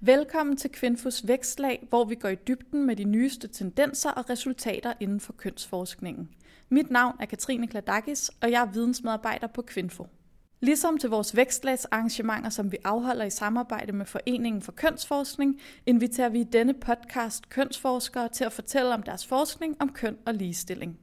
Velkommen til Kvinfos Vækstlag, hvor vi går i dybden med de nyeste tendenser og resultater inden for kønsforskningen. Mit navn er Katrine Kladakis, og jeg er vidensmedarbejder på Kvinfo. Ligesom til vores vækstlagsarrangementer, som vi afholder i samarbejde med Foreningen for Kønsforskning, inviterer vi i denne podcast kønsforskere til at fortælle om deres forskning om køn og ligestilling.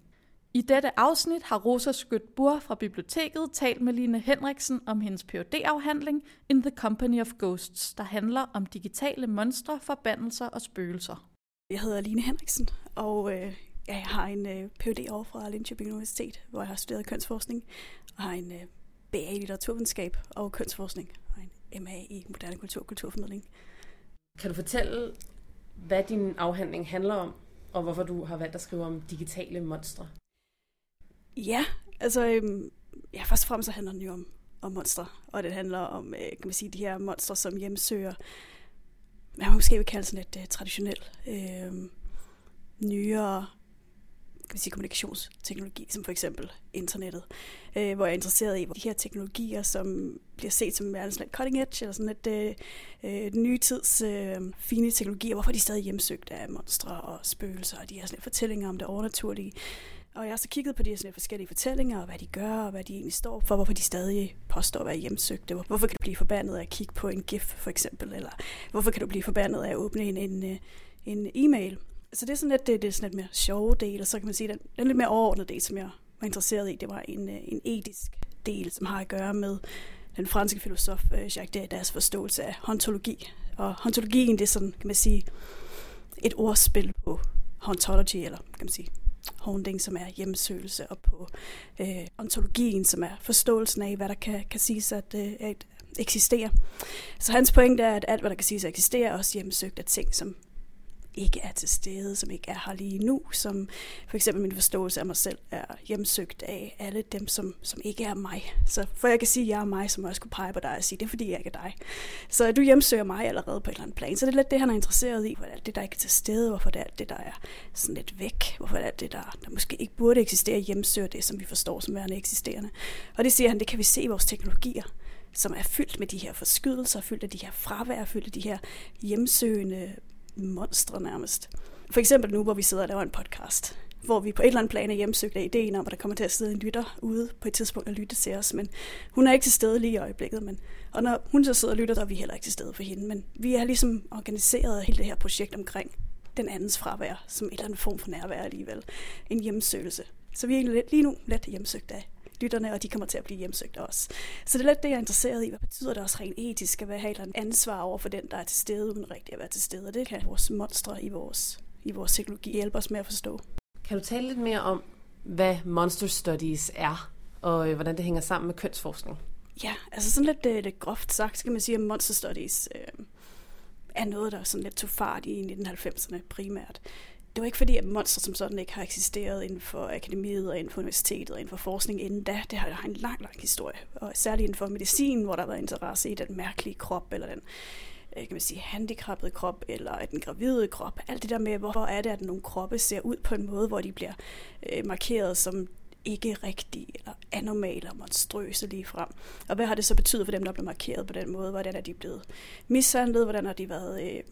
I dette afsnit har Rosa Skødt Bur fra biblioteket talt med Line Henriksen om hendes phd afhandling In the Company of Ghosts, der handler om digitale monstre, forbandelser og spøgelser. Jeg hedder Line Henriksen, og øh, jeg har en øh, Ph.D. over fra Linköping Universitet, hvor jeg har studeret kønsforskning, og har en øh, BA i litteraturvidenskab og kønsforskning, og en MA i moderne kultur og kulturformidling. Kan du fortælle, hvad din afhandling handler om, og hvorfor du har valgt at skrive om digitale monstre? Ja, altså, øhm, ja, først og fremmest så handler den jo om, om monstre, og det handler om, øh, kan man sige, de her monstre, som hjemsøger, man man måske vil kalde sådan lidt øh, traditionelt, øh, nyere kan man sige, kommunikationsteknologi, som for eksempel internettet, øh, hvor jeg er interesseret i de her teknologier, som bliver set som sådan lidt cutting edge, eller sådan lidt øh, øh, nye tids øh, fine teknologier, hvorfor de stadig hjemsøgt af monstre og spøgelser, og de her sådan fortællinger om det overnaturlige. Og jeg har så kigget på de her sådan forskellige fortællinger, og hvad de gør, og hvad de egentlig står for, hvorfor de stadig påstår at være hjemsøgte. Hvorfor kan du blive forbandet af at kigge på en GIF, for eksempel? Eller hvorfor kan du blive forbandet af at åbne en, en, øh, en e-mail? Så det er sådan lidt, det, det er sådan lidt mere sjove del, og så kan man sige, den, den lidt mere overordnede del, som jeg var interesseret i, det var en, øh, en etisk del, som har at gøre med den franske filosof øh, Jacques Derrida's forståelse af ontologi. Og ontologien, det er sådan, kan man sige, et ordspil på ontology, eller kan man sige, haunting, som er hjemsøgelse, og på øh, ontologien, som er forståelsen af, hvad der kan, kan siges at, øh, at eksistere. Så hans pointe er, at alt, hvad der kan siges at eksistere, er også hjemsøgt af ting, som ikke er til stede, som ikke er her lige nu, som for eksempel min forståelse af mig selv er hjemsøgt af alle dem, som, som ikke er mig. Så for jeg kan sige, at jeg er mig, som også kunne pege på dig og sige, det er fordi, jeg ikke er dig. Så du hjemsøger mig allerede på et eller andet plan. Så det er lidt det, han er interesseret i, hvor det er alt det, der ikke er til stede, hvorfor det er alt det, der er sådan lidt væk, hvorfor det er alt det, der, der måske ikke burde eksistere, hjemsøger det, som vi forstår som værende eksisterende. Og det siger han, det kan vi se i vores teknologier som er fyldt med de her forskydelser, fyldt af de her fravær, fyldt af de her hjemsøgende monstre nærmest. For eksempel nu, hvor vi sidder og laver en podcast, hvor vi på et eller andet plan er hjemsøgt af ideen om, at der kommer til at sidde en lytter ude på et tidspunkt og lytte til os, men hun er ikke til stede lige i øjeblikket. Men, og når hun så sidder og lytter, så er vi heller ikke til stede for hende. Men vi er ligesom organiseret hele det her projekt omkring den andens fravær, som en eller anden form for nærvær alligevel. En hjemsøgelse. Så vi er lige nu let hjemsøgt af lytterne, og de kommer til at blive hjemsøgt også. Så det er lidt det, jeg er interesseret i. Hvad betyder det også rent etisk at have et eller andet ansvar over for den, der er til stede, uden rigtig at være til stede? Og det kan vores monstre i vores, i vores teknologi hjælpe os med at forstå. Kan du tale lidt mere om, hvad monster studies er, og øh, hvordan det hænger sammen med kønsforskning? Ja, altså sådan lidt, øh, lidt groft sagt, skal man sige, at monster studies øh, er noget, der sådan lidt tog fart i 1990'erne primært det var ikke fordi, at monster som sådan ikke har eksisteret inden for akademiet og inden for universitetet og inden for forskning inden da. Det har en lang, lang historie. Og særligt inden for medicin, hvor der har været interesse i den mærkelige krop, eller den øh, kan man sige, handicappede krop, eller den gravide krop. Alt det der med, hvorfor er det, at nogle kroppe ser ud på en måde, hvor de bliver øh, markeret som ikke rigtige, eller anormale og monstrøse lige frem. Og hvad har det så betydet for dem, der blev markeret på den måde? Hvordan er de blevet mishandlet? Hvordan har de været... Øh,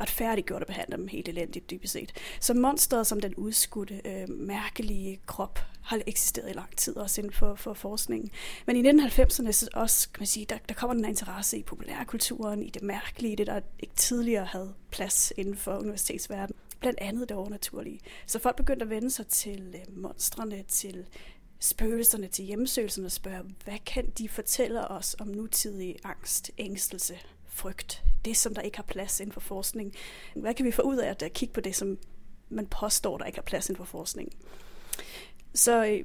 retfærdiggjort at behandle dem helt elendigt dybest set. Så monsteret som den udskudte, øh, mærkelige krop har eksisteret i lang tid, også inden for, for forskningen. Men i 1990'erne så også, kan man sige, der, der kommer den her interesse i populærkulturen, i det mærkelige, det der ikke tidligere havde plads inden for universitetsverdenen. Blandt andet det overnaturlige. Så folk begyndte at vende sig til øh, monstrene, til spøgelserne, til hjemmesøgelserne og spørge, hvad kan de fortælle os om nutidig angst, ængstelse, frygt, det som der ikke har plads inden for forskning. Hvad kan vi få ud af at kigge på det, som man påstår, der ikke har plads inden for forskning? Så øh,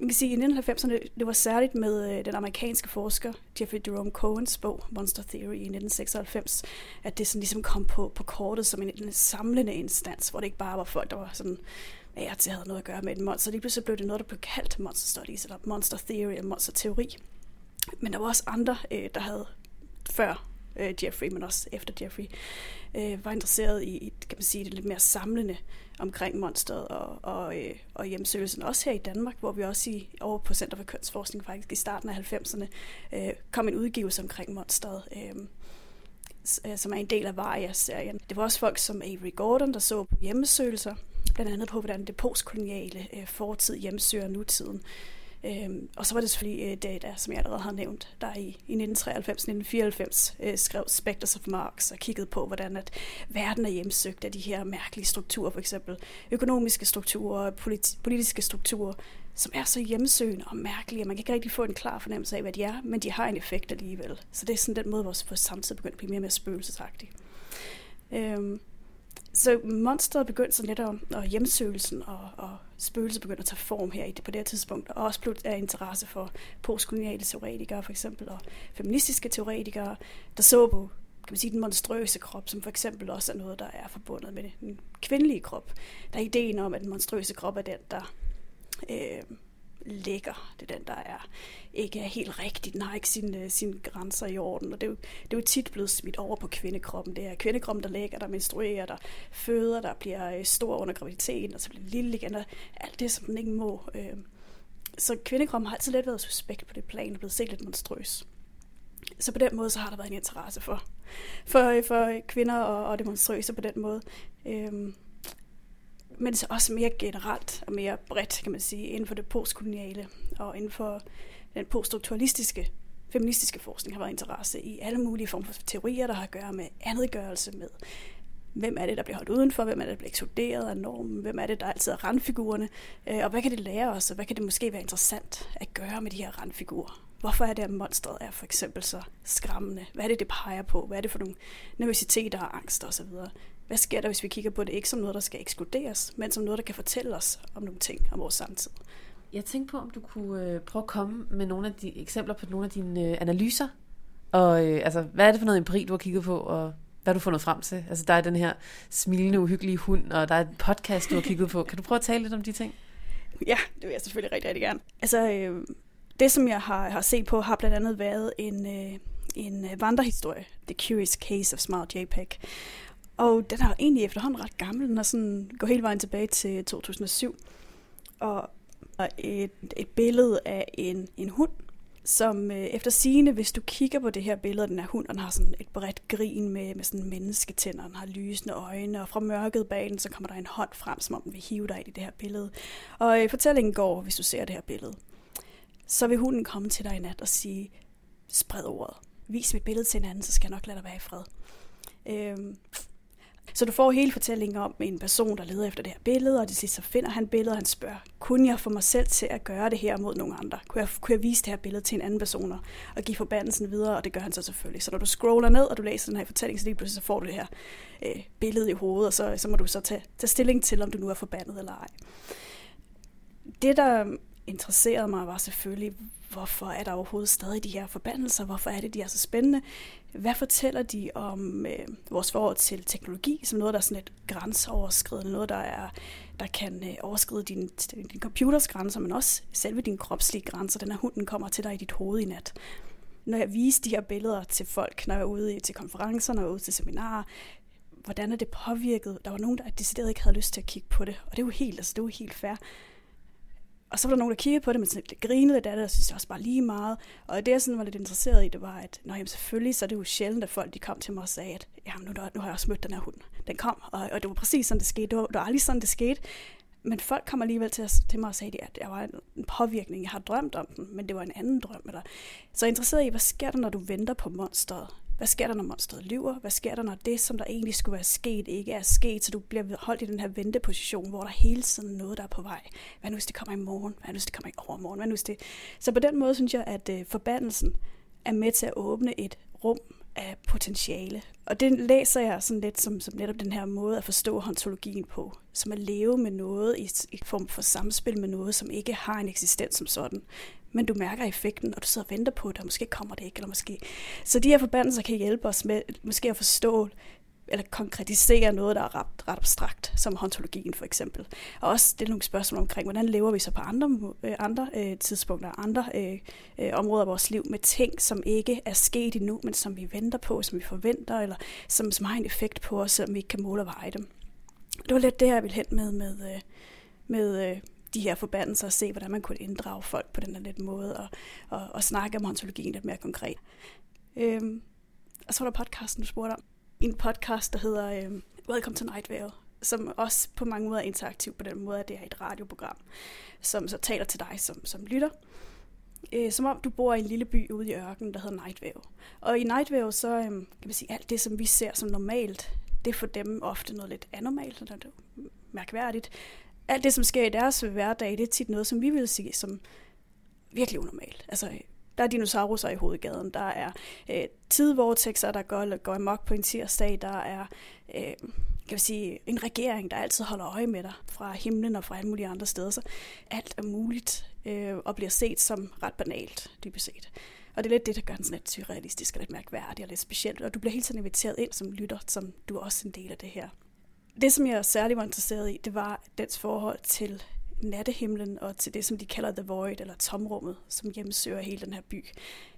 man kan sige, at i 1990'erne, det var særligt med øh, den amerikanske forsker Jeffrey Jerome Cohens bog Monster Theory i 1996, at det sådan ligesom kom på, på kortet som en, en samlende instans, hvor det ikke bare var folk, der var sådan af og til havde noget at gøre med et monster. Lige pludselig blev det noget, der blev kaldt monster studies, eller monster theory, eller monster teori. Men der var også andre, øh, der havde før øh, Jeffrey, men også efter Jeffrey, øh, var interesseret i kan man sige, det lidt mere samlende omkring monsteret og, og, øh, og hjemsøgelsen. Også her i Danmark, hvor vi også i, over på Center for Kønsforskning faktisk i starten af 90'erne øh, kom en udgivelse omkring monsteret. Øh, øh som er en del af Varia-serien. Det var også folk som Avery Gordon, der så på hjemmesøgelser, blandt andet på, hvordan det postkoloniale øh, fortid hjemsøger nutiden. Øhm, og så var det selvfølgelig øh, Data, som jeg allerede har nævnt, der i, i 1993-1994 øh, skrev Spectres of Marx og kiggede på, hvordan at verden er hjemsøgt af de her mærkelige strukturer, for eksempel økonomiske strukturer, politi- politiske strukturer, som er så hjemsøgende og mærkelige, at man kan ikke rigtig få en klar fornemmelse af, hvad de er, men de har en effekt alligevel. Så det er sådan den måde, vores, vores samtid begynder at blive mere og mere spøgelsesagtig. Øhm, så monsteret begyndte så lidt og hjemsøgelsen og, og spøgelset begyndte at tage form her i det, på det her tidspunkt, og også blev af interesse for postkoloniale teoretikere for eksempel, og feministiske teoretikere, der så på kan man sige, den monstrøse krop, som for eksempel også er noget, der er forbundet med den kvindelige krop. Der er ideen om, at den monstrøse krop er den, der øh, lækker. Det er den, der er ikke er helt rigtig. Den har ikke sine, øh, sine grænser i orden. Og det er, jo, det er jo tit blevet smidt over på kvindekroppen. Det er kvindekroppen, der lægger, der menstruerer, der føder, der bliver øh, stor under graviditeten, og så bliver lille igen, og alt det, som den ikke må. Øh. Så kvindekroppen har altid lidt været suspekt på det plan, og blevet set lidt monstrøs. Så på den måde, så har der været en interesse for, for, øh, for kvinder og, og det monstrøse på den måde. Øhm, men så også mere generelt og mere bredt, kan man sige, inden for det postkoloniale og inden for den poststrukturalistiske feministiske forskning har været interesse i alle mulige former for teorier, der har at gøre med andetgørelse, med hvem er det, der bliver holdt udenfor, hvem er det, der bliver ekskluderet af normen, hvem er det, der altid er randfigurerne, øh, og hvad kan det lære os, og hvad kan det måske være interessant at gøre med de her randfigurer? Hvorfor er det, at monstret er for eksempel så skræmmende? Hvad er det, det peger på? Hvad er det for nogle nervøsiteter og angst osv.? Hvad sker der, hvis vi kigger på det ikke som noget, der skal ekskluderes, men som noget, der kan fortælle os om nogle ting om vores samtid? Jeg tænkte på, om du kunne øh, prøve at komme med nogle af de eksempler på nogle af dine øh, analyser. Og øh, altså, hvad er det for noget empiri, du har kigget på, og hvad har du fundet frem til? Altså, der er den her smilende, uhyggelige hund, og der er et podcast, du har kigget på. Kan du prøve at tale lidt om de ting? Ja, det vil jeg selvfølgelig rigtig, rigtig gerne. Altså, øh, det som jeg har, har set på, har blandt andet været en, øh, en øh, vandrehistorie, The Curious Case of Smart JPEG. Og den er egentlig efterhånden ret gammel. Den er sådan går hele vejen tilbage til 2007. Og et, et billede af en, en hund, som øh, efter sigende, hvis du kigger på det her billede af den her hund, den har sådan et bredt grin med, med sådan mennesketænder, den har lysende øjne, og fra mørket bag den, så kommer der en hånd frem, som om den vil hive dig i det her billede. Og øh, fortællingen går, hvis du ser det her billede, så vil hunden komme til dig i nat og sige, spred ordet. Vis mit billede til en anden, så skal jeg nok lade dig være i fred. Øh, så du får hele fortællingen om en person, der leder efter det her billede, og det sidst så finder han billedet, og han spørger, kunne jeg få mig selv til at gøre det her mod nogle andre? Kunne jeg, kunne jeg vise det her billede til en anden person og give forbandelsen videre? Og det gør han så selvfølgelig. Så når du scroller ned, og du læser den her fortælling, så lige pludselig så får du det her øh, billede i hovedet, og så, så må du så tage, tage stilling til, om du nu er forbandet eller ej. Det, der interesserede mig, var selvfølgelig, hvorfor er der overhovedet stadig de her forbandelser? Hvorfor er det, de er så spændende? Hvad fortæller de om øh, vores forhold til teknologi, som noget, der er sådan et grænseoverskridende, noget, der, er, der kan øh, overskride din, din computers grænser, men også selve din kropslige grænser. Den her hunden kommer til dig i dit hoved i nat. Når jeg viser de her billeder til folk, når jeg er ude til konferencer, når jeg er ude til seminarer, hvordan er det påvirket? Der var nogen, der decideret ikke havde lyst til at kigge på det, og det er jo helt, altså, det er jo helt fair. Og så var der nogen, der kiggede på det, men sådan lidt grinede af det, og synes også bare lige meget. Og det, jeg sådan var lidt interesseret i, det var, at nå, jamen, selvfølgelig så er det jo sjældent, at folk de kom til mig og sagde, at jamen, nu, nu har jeg også mødt den her hund. Den kom, og, og det var præcis sådan, det skete. Det var, det var aldrig sådan, det skete. Men folk kom alligevel til, til mig og sagde, at jeg var en, en påvirkning. Jeg har drømt om den, men det var en anden drøm. Eller. Så jeg er interesseret i, hvad sker der, når du venter på monsteret? Hvad sker der, når monstret lyver? Hvad sker der, når det, som der egentlig skulle være sket, ikke er sket, så du bliver holdt i den her venteposition, hvor der hele tiden noget, der er på vej? Hvad nu, hvis det kommer i morgen? Hvad nu, hvis det kommer i overmorgen? Hvad nu, hvis det... Så på den måde synes jeg, at øh, forbandelsen er med til at åbne et rum af potentiale. Og det læser jeg sådan lidt som, som netop den her måde at forstå ontologien på, som at leve med noget i, i form for samspil med noget, som ikke har en eksistens som sådan, men du mærker effekten, og du sidder og venter på det, og måske kommer det ikke, eller måske... Så de her forbandelser kan hjælpe os med måske at forstå eller konkretisere noget, der er ret, ret abstrakt, som ontologien for eksempel. Og også stille nogle spørgsmål omkring, hvordan lever vi så på andre, øh, andre øh, tidspunkter, andre øh, øh, områder af vores liv, med ting, som ikke er sket endnu, men som vi venter på, som vi forventer, eller som, som har en effekt på os, som vi ikke kan måle og veje dem. Det var lidt det, jeg ville hen med, med, øh, med øh, de her forbandelser og se, hvordan man kunne inddrage folk på den her lidt måde og, og, og snakke om ontologien lidt mere konkret. Øhm, Og så var der podcasten, du spurgte om. En podcast, der hedder øh, Welcome to Night Vale, som også på mange måder er interaktiv på den måde, at det er et radioprogram, som så taler til dig som, som lytter. Øh, som om du bor i en lille by ude i ørkenen, der hedder Night Vale. Og i Night Vale, så øh, kan man sige, alt det, som vi ser som normalt, det er for dem ofte noget lidt anormalt, eller det mærkværdigt. Alt det, som sker i deres hverdag, det er tit noget, som vi vil sige som virkelig unormalt. Altså, der er dinosaurer i hovedgaden, der er øh, tidvortekser, der går, går amok på en tirsdag, der er øh, kan vi sige, en regering, der altid holder øje med dig fra himlen og fra alle mulige andre steder. Så alt er muligt øh, og bliver set som ret banalt, dybest set. Og det er lidt det, der gør den sådan lidt surrealistisk og lidt mærkværdig og lidt specielt. Og du bliver helt sådan inviteret ind som lytter, som du er også en del af det her. Det, som jeg særlig var interesseret i, det var dens forhold til nattehimlen og til det, som de kalder The Void, eller tomrummet, som hjemsøger hele den her by.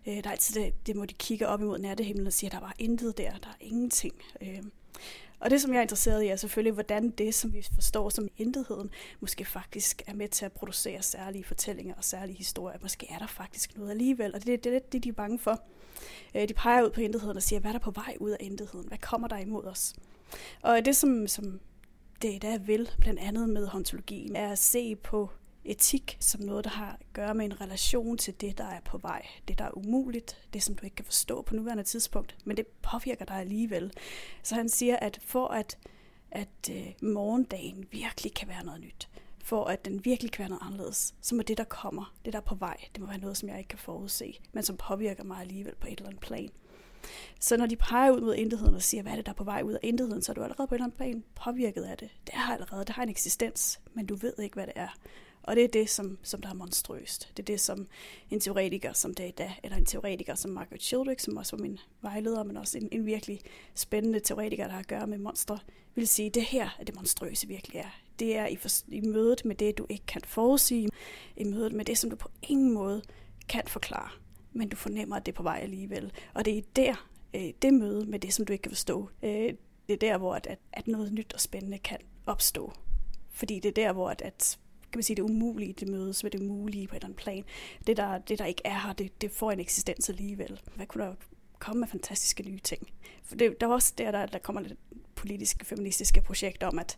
Øh, der er altid det, det, må de kigge op imod nattehimlen og sige, at der var intet der, der er ingenting. Øh, og det, som jeg er interesseret i, er selvfølgelig, hvordan det, som vi forstår som intetheden, måske faktisk er med til at producere særlige fortællinger og særlige historier. Måske er der faktisk noget alligevel, og det er det, det, det de er bange for. Øh, de peger ud på intetheden og siger, hvad er der på vej ud af intetheden? Hvad kommer der imod os? Og det, som, som det der vil, blandt andet med ontologien, er at se på etik som noget, der har at gøre med en relation til det, der er på vej. Det, der er umuligt, det som du ikke kan forstå på nuværende tidspunkt, men det påvirker dig alligevel. Så han siger, at for at, at øh, morgendagen virkelig kan være noget nyt, for at den virkelig kan være noget anderledes, så må det, der kommer, det der er på vej, det må være noget, som jeg ikke kan forudse, men som påvirker mig alligevel på et eller andet plan. Så når de peger ud mod intetheden og siger, hvad er det, der er på vej ud af intetheden, så er du allerede på en eller anden plan påvirket af det. Det har allerede, det har en eksistens, men du ved ikke, hvad det er. Og det er det, som, som der er monstrøst. Det er det, som en teoretiker som Data, eller en teoretiker som Margaret Childrick, som også var min vejleder, men også en, en virkelig spændende teoretiker, der har at gøre med monstre, vil sige, det her er det monstrøse virkelig er. Det er i, for, i mødet med det, du ikke kan forudsige, i mødet med det, som du på ingen måde kan forklare, men du fornemmer, at det er på vej alligevel. Og det er der, øh, det møde med det, som du ikke kan forstå, øh, det er der, hvor at, at noget nyt og spændende kan opstå. Fordi det er der, hvor at, at kan man sige, det umulige, det mødes med det mulige på et eller andet plan. Det, der, det, der ikke er her, det, det får en eksistens alligevel. Hvad kunne der komme med fantastiske nye ting? For det, der er også der, der, der kommer lidt politiske, feministiske projekter om, at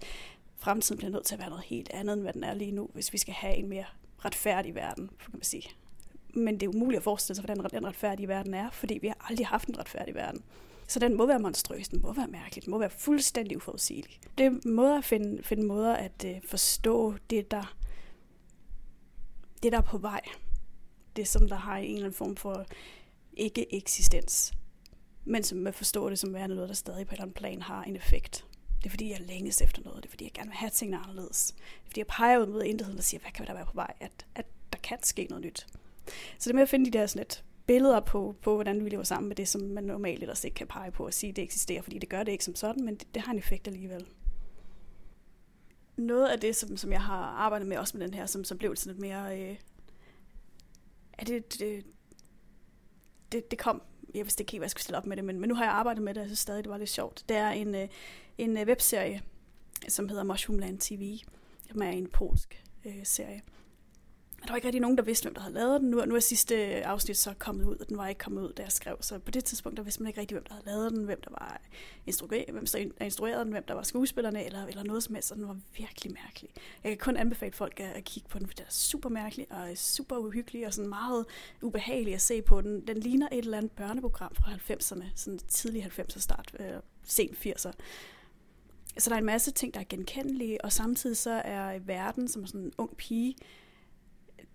fremtiden bliver nødt til at være noget helt andet, end hvad den er lige nu, hvis vi skal have en mere retfærdig verden, kan man sige. Men det er umuligt at forestille sig, hvordan den retfærdige verden er, fordi vi har aldrig haft en retfærdig verden. Så den må være monstrøs, den må være mærkelig, den må være fuldstændig uforudsigelig. Det er måder at finde, finde måder at øh, forstå det, der det, der er på vej. Det, som der har en eller anden form for ikke-eksistens. Men som man forstår det som værende noget, der stadig på et eller andet plan har en effekt. Det er fordi, jeg længes efter noget. Det er fordi, jeg gerne vil have tingene anderledes. Det er fordi, jeg peger ud mod intetheden og siger, hvad kan der være på vej? At, at der kan ske noget nyt. Så det med at finde de der sådan lidt billeder på, på, hvordan vi lever sammen med det, som man normalt ellers ikke kan pege på og sige, det eksisterer, fordi det gør det ikke som sådan, men det, det har en effekt alligevel. Noget af det, som, som jeg har arbejdet med, også med den her, som, som blev sådan lidt mere... Øh, er det, det, det, det kom, jeg vidste ikke helt, hvad jeg skulle stille op med det, men, men nu har jeg arbejdet med det, og så stadig, det var lidt sjovt. Det er en, øh, en øh, webserie, som hedder Mushroomland TV, som er en polsk øh, serie der var ikke rigtig nogen, der vidste, hvem der havde lavet den. Nu, nu er sidste øh, afsnit så kommet ud, og den var ikke kommet ud, da jeg skrev. Så på det tidspunkt, der vidste man ikke rigtig, hvem der havde lavet den, hvem der var instrueret, hvem der instruerede den, hvem der var skuespillerne, eller, eller noget som helst. Så den var virkelig mærkelig. Jeg kan kun anbefale folk at, at kigge på den, for den er super mærkelig og super uhyggelig og sådan meget ubehagelig at se på. Den, den ligner et eller andet børneprogram fra 90'erne, sådan tidlig 90'er start, øh, sent 80'er. Så der er en masse ting, der er genkendelige, og samtidig så er verden som sådan en ung pige,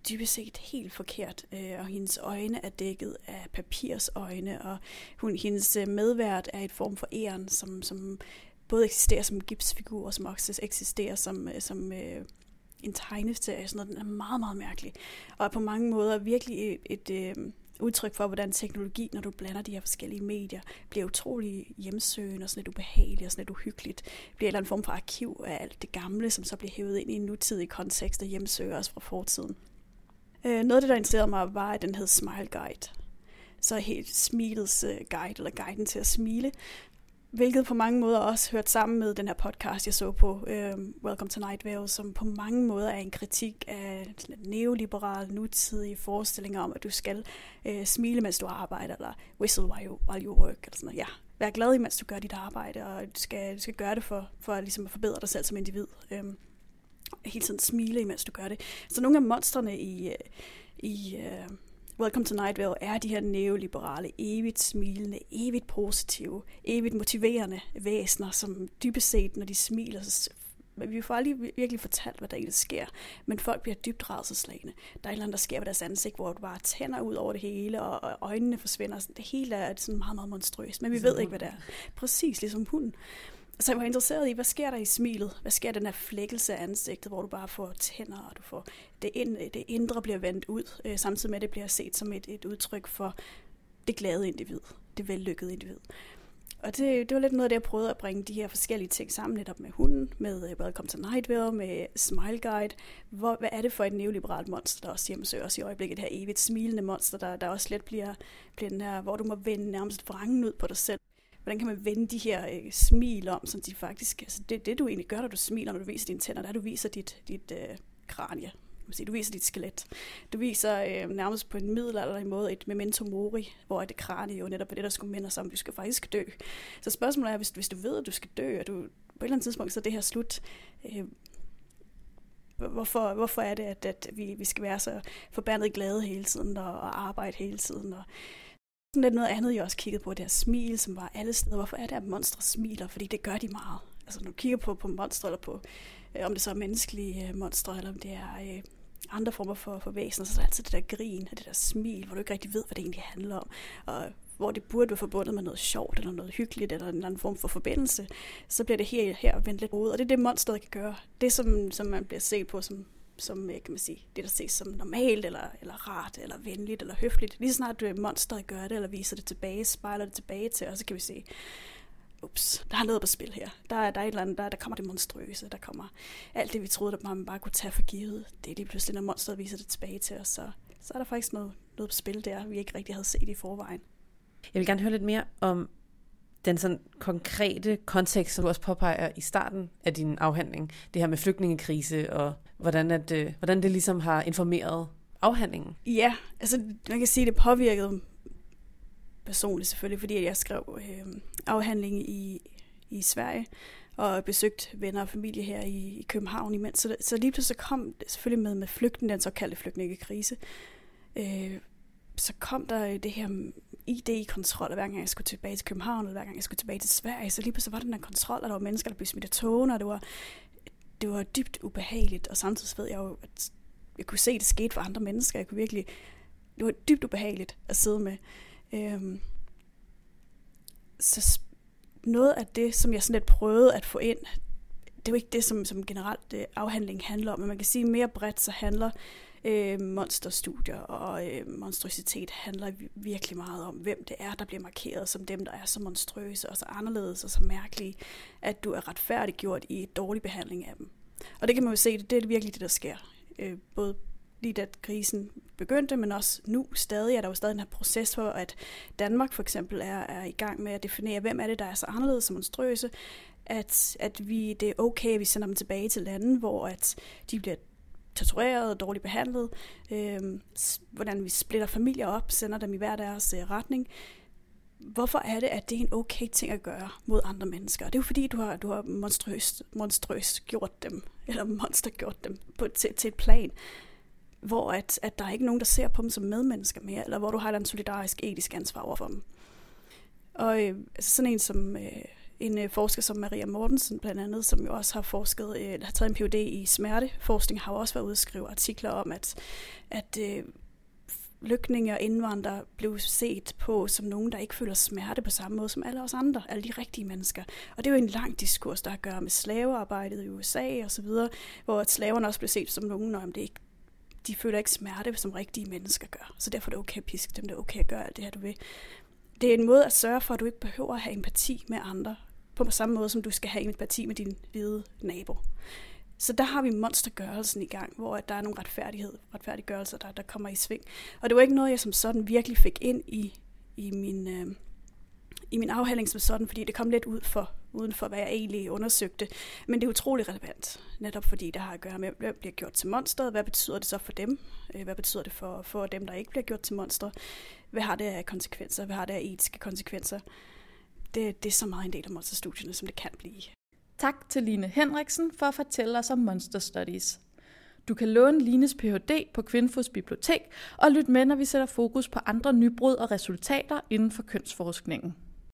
dybest set helt forkert, øh, og hendes øjne er dækket af papirsøjne, og hun, hendes øh, medvært er et form for æren, som, som både eksisterer som gipsfigur, og som også eksisterer som, øh, som øh, en tegneserie. Sådan noget. Den er meget, meget mærkelig. Og er på mange måder virkelig et, et øh, udtryk for, hvordan teknologi, når du blander de her forskellige medier, bliver utrolig hjemsøgende og sådan lidt ubehageligt og sådan lidt uhyggeligt. Bliver en eller anden form for arkiv af alt det gamle, som så bliver hævet ind i en nutidig kontekst og hjemsøger os fra fortiden. Øh, noget af det, der interesserede mig, var, at den hed Smile Guide. Så helt smilets øh, guide, eller guiden til at smile. hvilket på mange måder også hørt sammen med den her podcast, jeg så på, øh, Welcome to Night Vale, som på mange måder er en kritik af neoliberal, nutidige forestillinger om, at du skal øh, smile, mens du arbejder, eller whistle while you, while you work, eller sådan noget. Ja, vær glad, mens du gør dit arbejde, og du skal, du skal gøre det for, for ligesom at forbedre dig selv som individ. Øh, hele tiden smile, imens du gør det. Så nogle af monstrene i, i uh, Welcome to Night Vale er de her neoliberale, evigt smilende, evigt positive, evigt motiverende væsener, som dybest set, når de smiler, så vi får aldrig virkelig fortalt, hvad der egentlig sker, men folk bliver dybt rædselslagende. Der er et eller andet, der sker ved deres ansigt, hvor du bare tænder ud over det hele, og øjnene forsvinder. Det hele er sådan meget, meget monstrøst, men vi ved ikke, hvad det er. Præcis ligesom hunden. Så jeg var interesseret i, hvad sker der i smilet? Hvad sker der den her flækkelse af ansigtet, hvor du bare får tænder, og du får det, ind, det indre bliver vendt ud, øh, samtidig med, at det bliver set som et, et udtryk for det glade individ, det vellykkede individ. Og det, det var lidt noget af det, jeg prøvede at bringe de her forskellige ting sammen, netop med hunden, med øh, Welcome to Nightwear, med Smile Guide. Hvor, hvad er det for et neoliberalt monster, der også hjemmesøger os i øjeblikket? Det her evigt smilende monster, der, der også let bliver, bliver den her, hvor du må vende nærmest vrangen ud på dig selv hvordan kan man vende de her øh, smil om, så de faktisk, altså det, det du egentlig gør, når du smiler, når du viser dine tænder, der du viser dit, dit øh, kranie. Du viser dit skelet. Du viser øh, nærmest på en middelalderlig måde et memento mori, hvor det kranie jo netop er det, der skulle minde os om, at vi skal faktisk dø. Så spørgsmålet er, hvis, hvis du ved, at du skal dø, og du på et eller andet tidspunkt, så er det her slut. Øh, hvorfor, hvorfor er det, at, at vi, vi skal være så forbandet glade hele tiden, og, og arbejde hele tiden, og sådan lidt noget andet, jeg også kiggede på, det her smil, som var alle steder. Hvorfor er det, at monstre smiler? Fordi det gør de meget. Altså når du kigger på, på monstre, eller på, øh, om det så er menneskelige øh, monstre, eller om det er øh, andre former for, for væsener, så er der altid det der grin, og det der smil, hvor du ikke rigtig ved, hvad det egentlig handler om. Og hvor det burde være forbundet med noget sjovt, eller noget hyggeligt, eller en eller anden form for forbindelse, så bliver det her, her vendt lidt ud. Og det er det, monsteret kan gøre. Det, som, som man bliver set på som som øh, kan man sige, det der ses som normalt, eller, eller rart, eller venligt, eller høfligt. Lige snart du monsteret gør det, eller viser det tilbage, spejler det tilbage til, og så kan vi se, ups, der er noget på spil her. Der er, der er et eller andet, der, der kommer det monstrøse, der kommer alt det, vi troede, at man bare kunne tage for givet. Det er lige pludselig, når monsteret viser det tilbage til os, så, så er der faktisk noget, noget på spil der, vi ikke rigtig havde set i forvejen. Jeg vil gerne høre lidt mere om den sådan konkrete kontekst, som du også påpeger i starten af din afhandling, det her med flygtningekrise og hvordan, at, øh, hvordan det ligesom har informeret afhandlingen. Ja, altså man kan sige, at det påvirkede personligt selvfølgelig, fordi jeg skrev øh, afhandling i, i Sverige og besøgt venner og familie her i, i København imens. Så, så lige pludselig kom det selvfølgelig med, med flygten, den såkaldte flygtningekrise. Øh, så kom der det her ID-kontrol, hver gang jeg skulle tilbage til København, eller hver gang jeg skulle tilbage til Sverige, så lige pludselig var der den der kontrol, og der var mennesker, der blev smidt af togene, og det var, det var dybt ubehageligt, og samtidig ved jeg jo, at jeg kunne se, at det skete for andre mennesker. Jeg kunne virkelig, det var dybt ubehageligt at sidde med. Øhm, så noget af det, som jeg sådan lidt prøvede at få ind, det er jo ikke det, som, som generelt øh, afhandlingen handler om, men man kan sige mere bredt, så handler øh, monsterstudier og øh, monstrositet handler virkelig meget om, hvem det er, der bliver markeret som dem, der er så monstrøse og så anderledes og så mærkelige, at du er retfærdiggjort i dårlig behandling af dem. Og det kan man jo se, det er virkelig det, der sker. Øh, både lige da krisen begyndte, men også nu stadig er der jo stadig den her proces for, at Danmark for eksempel er, er i gang med at definere, hvem er det, der er så anderledes som monstrøse, at, at vi, det er okay, at vi sender dem tilbage til lande, hvor at de bliver tortureret dårligt behandlet, øh, hvordan vi splitter familier op, sender dem i hver deres øh, retning. Hvorfor er det, at det er en okay ting at gøre mod andre mennesker? Det er jo fordi, du har, du har monstrøst, monstrøst gjort dem, eller monster gjort dem på, til, til et plan, hvor at, at der er ikke nogen, der ser på dem som medmennesker mere, eller hvor du har et solidarisk etisk ansvar over for dem. Og øh, altså sådan en som øh, en øh, forsker som Maria Mortensen blandt andet, som jo også har forsket, øh, har taget en Ph.D. i smerteforskning, har jo også været ude og skrive artikler om, at, at øh, flygtninge og indvandrere blev set på som nogen, der ikke føler smerte på samme måde som alle os andre, alle de rigtige mennesker. Og det er jo en lang diskurs, der har at gøre med slavearbejdet i USA og så videre, hvor slaverne også blev set som nogen, når det ikke de føler ikke smerte, som rigtige mennesker gør. Så derfor er det okay at piske dem, det er okay at gøre alt det her, du vil. Det er en måde at sørge for, at du ikke behøver at have empati med andre, på samme måde som du skal have empati med din hvide nabo. Så der har vi monstergørelsen i gang, hvor der er nogle retfærdighed, retfærdiggørelser, der, der kommer i sving. Og det var ikke noget, jeg som sådan virkelig fik ind i, i min, øh, i min afhandling som sådan, fordi det kom lidt ud for, uden for, hvad jeg egentlig undersøgte. Men det er utrolig relevant, netop fordi det har at gøre med, hvem bliver gjort til monster, hvad betyder det så for dem, øh, hvad betyder det for, for dem, der ikke bliver gjort til monster, hvad har det af konsekvenser, hvad har det af etiske konsekvenser. Det, det er så meget en del af monsterstudierne, som det kan blive. Tak til Line Henriksen for at fortælle os om Monster Studies. Du kan låne Lines Ph.D. på Kvinfos bibliotek og lytte med, når vi sætter fokus på andre nybrud og resultater inden for kønsforskningen.